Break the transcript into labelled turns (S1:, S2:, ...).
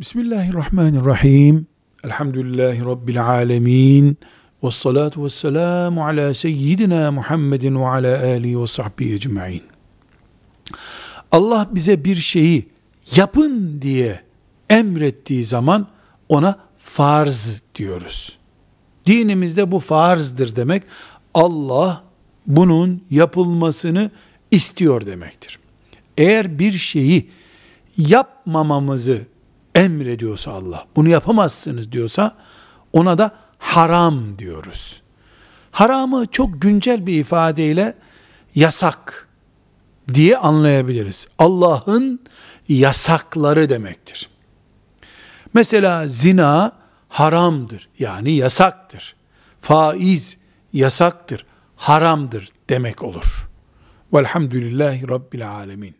S1: Bismillahirrahmanirrahim. Elhamdülillahi Rabbil alemin. Ve salatu ve selamu ala seyyidina Muhammedin ve ala alihi ve sahbihi ecma'in. Allah bize bir şeyi yapın diye emrettiği zaman ona farz diyoruz. Dinimizde bu farzdır demek. Allah bunun yapılmasını istiyor demektir. Eğer bir şeyi yapmamamızı emrediyorsa Allah, bunu yapamazsınız diyorsa ona da haram diyoruz. Haramı çok güncel bir ifadeyle yasak diye anlayabiliriz. Allah'ın yasakları demektir. Mesela zina haramdır yani yasaktır. Faiz yasaktır, haramdır demek olur. Velhamdülillahi Rabbil Alemin.